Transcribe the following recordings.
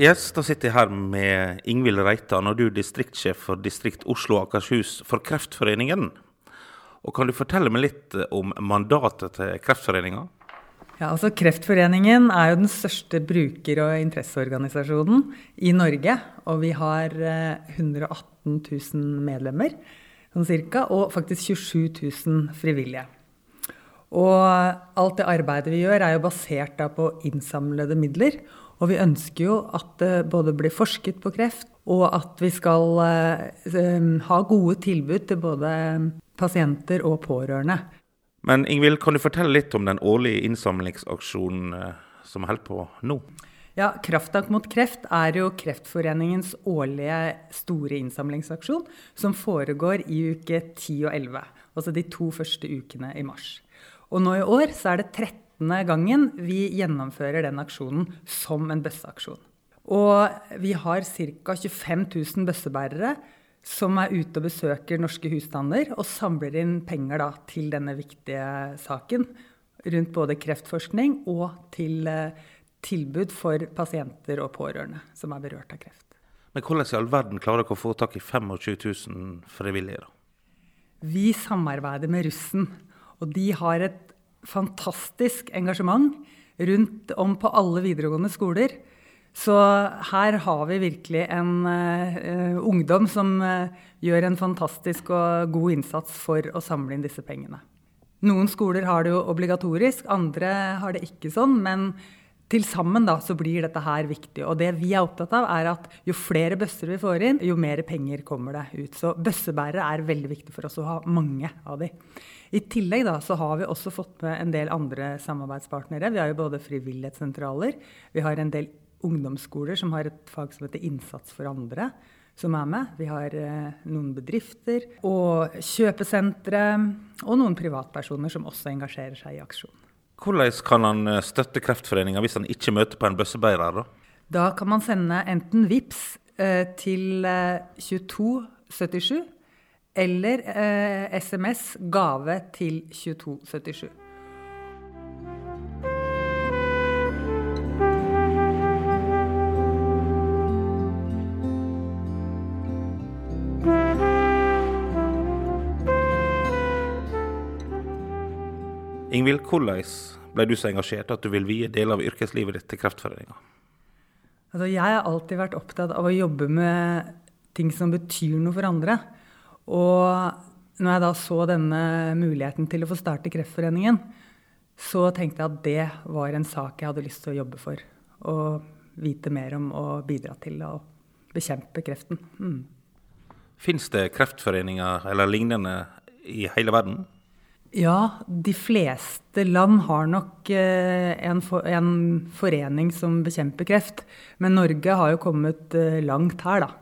Yes, da sitter jeg her med Ingvild Reitan, og du er distriktssjef for distrikt Oslo og Akershus for Kreftforeningen. Og Kan du fortelle meg litt om mandatet til Kreftforeninga? Ja, altså Kreftforeningen er jo den største bruker- og interesseorganisasjonen i Norge. Og vi har 118 000 medlemmer, sånn cirka, og faktisk 27 000 frivillige. Og alt det arbeidet vi gjør, er jo basert på innsamlede midler. Og vi ønsker jo at det både blir forsket på kreft, og at vi skal eh, ha gode tilbud til både pasienter og pårørende. Men Ingvild, kan du fortelle litt om den årlige innsamlingsaksjonen eh, som holder på nå? Ja, Krafttak mot kreft er jo Kreftforeningens årlige store innsamlingsaksjon, som foregår i uke 10 og 11, altså de to første ukene i mars. Og nå i år så er det 13 gangen vi gjennomfører den aksjonen som en bøsseaksjon. Og vi har ca. 25 000 bøssebærere som er ute og besøker norske husstander og samler inn penger da, til denne viktige saken rundt både kreftforskning og til eh, tilbud for pasienter og pårørende som er berørt av kreft. Men hvordan i all verden klarer dere å få tak i 25 000 frivillige? da? Vi samarbeider med russen, og de har et fantastisk engasjement rundt om på alle videregående skoler. Så her har vi virkelig en uh, ungdom som uh, gjør en fantastisk og god innsats for å samle inn disse pengene. Noen skoler har det jo obligatorisk, andre har det ikke sånn. Men til sammen da, så blir dette her viktig. Og det vi er opptatt av, er at jo flere bøsser vi får inn, jo mer penger kommer det ut. Så bøssebærere er veldig viktig for oss å ha mange av de. I tillegg da, så har vi også fått med en del andre samarbeidspartnere. Vi har jo både frivillighetssentraler, vi har en del ungdomsskoler som har et fag som heter Innsats for andre, som er med. Vi har eh, noen bedrifter og kjøpesentre og noen privatpersoner som også engasjerer seg i aksjon. Hvordan kan han eh, støtte Kreftforeninga hvis han ikke møter på en bøssebærer? Da? da kan man sende enten VIPS eh, til eh, 2277 eller eh, SMS gave til 2277. Ingvild, hvordan ble du så engasjert at du vil vie deler av yrkeslivet ditt til Kreftforeninga? Altså, jeg har alltid vært opptatt av å jobbe med ting som betyr noe for andre. Og når jeg da så denne muligheten til å få starte Kreftforeningen, så tenkte jeg at det var en sak jeg hadde lyst til å jobbe for. Og vite mer om og bidra til å bekjempe kreften. Mm. Fins det kreftforeninger eller lignende i hele verden? Ja, de fleste land har nok eh, en, for, en, forening som bekjemper kreft. Men Norge har jo kommet eh, langt her, da.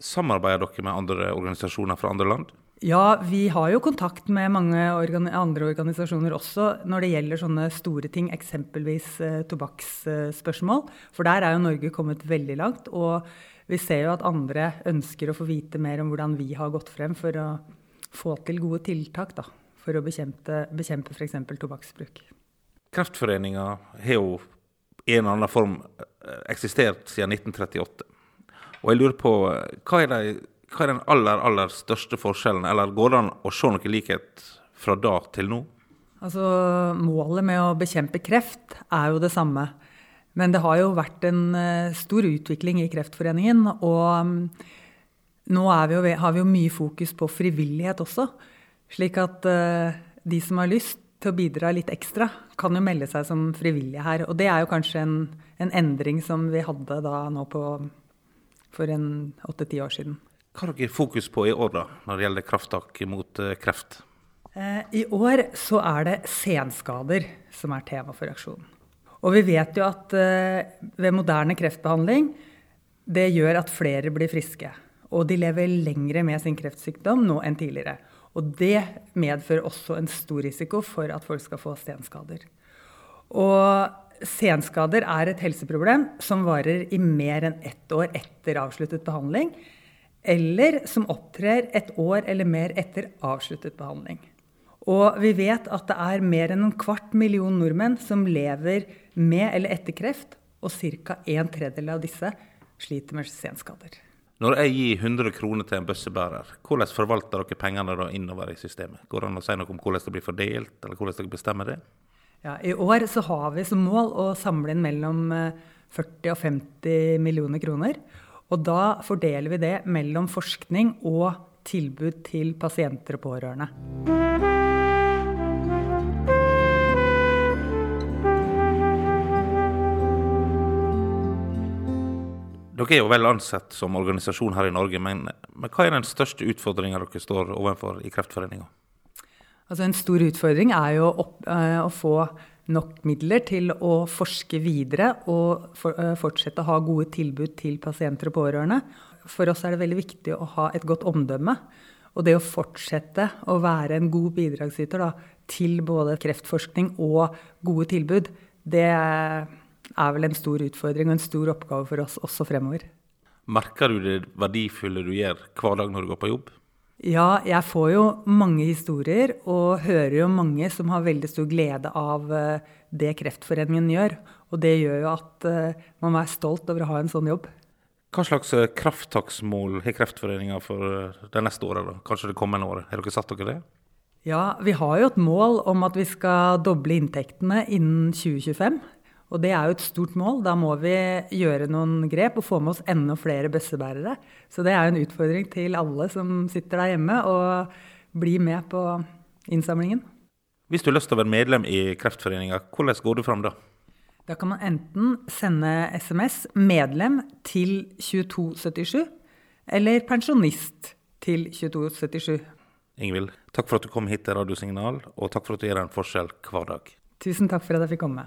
Samarbeider dere med andre organisasjoner fra andre land? Ja, vi har jo kontakt med mange organ andre organisasjoner også når det gjelder sånne store ting, eksempelvis eh, tobakksspørsmål. For der er jo Norge kommet veldig langt. Og vi ser jo at andre ønsker å få vite mer om hvordan vi har gått frem for å få til gode tiltak da, for å bekjempe, bekjempe f.eks. tobakksbruk. Kreftforeninga har jo i en eller annen form eh, eksistert siden 1938. Og jeg lurer på, hva er, de, hva er den aller, aller største forskjellen, eller går det an å se noe likhet fra da til nå? Altså, Målet med å bekjempe kreft er jo det samme. Men det har jo vært en uh, stor utvikling i Kreftforeningen. Og um, nå vi jo, har vi jo mye fokus på frivillighet også. Slik at uh, de som har lyst til å bidra litt ekstra, kan jo melde seg som frivillige her. Og det er jo kanskje en, en endring som vi hadde da nå på for en åtte-ti år siden. Hva har dere fokus på i år da, når det gjelder krafttak mot eh, kreft? Eh, I år så er det senskader som er tema for aksjonen. Og vi vet jo at eh, ved moderne kreftbehandling det gjør at flere blir friske. Og de lever lengre med sin kreftsykdom nå enn tidligere. Og det medfører også en stor risiko for at folk skal få senskader. Og senskader er et helseproblem som varer i mer enn ett år etter avsluttet behandling, eller som opptrer et år eller mer etter avsluttet behandling. Og vi vet at det er mer enn en kvart million nordmenn som lever med eller etter kreft, og ca. en tredjedel av disse sliter med senskader. Når jeg gir 100 kroner til en bøssebærer, hvordan forvalter dere pengene da innover i systemet? Går det an å si noe om hvordan det blir fordelt, eller hvordan dere bestemmer det? Ja, I år så har vi som mål å samle inn mellom 40 og 50 millioner kroner. Og da fordeler vi det mellom forskning og tilbud til pasienter og pårørende. Dere er jo vel ansett som organisasjon her i Norge, men, men hva er den største utfordringa dere står overfor i Kreftforeninga? Altså en stor utfordring er jo opp, uh, å få nok midler til å forske videre og for, uh, fortsette å ha gode tilbud til pasienter og pårørende. For oss er det veldig viktig å ha et godt omdømme. Og det å fortsette å være en god bidragsyter da, til både kreftforskning og gode tilbud, det er er vel en stor utfordring og en stor oppgave for oss også fremover. Merker du det verdifulle du gjør hver dag når du går på jobb? Ja, jeg får jo mange historier og hører jo mange som har veldig stor glede av eh, det Kreftforeningen gjør. Og det gjør jo at eh, man er stolt over å ha en sånn jobb. Hva slags eh, krafttaksmål har Kreftforeninga for det neste året, da? kanskje det kommende året? Har dere satt dere det? Ja, vi har jo et mål om at vi skal doble inntektene innen 2025. Og det er jo et stort mål. Da må vi gjøre noen grep og få med oss enda flere bøssebærere. Så det er jo en utfordring til alle som sitter der hjemme, og bli med på innsamlingen. Hvis du har lyst til å være medlem i Kreftforeninga, hvordan går du fram da? Da kan man enten sende SMS 'medlem' til 2277, eller 'pensjonist' til 2277. Ingvild, takk for at du kom hit til Radiosignal, og takk for at du gjør en forskjell hver dag. Tusen takk for at jeg fikk komme.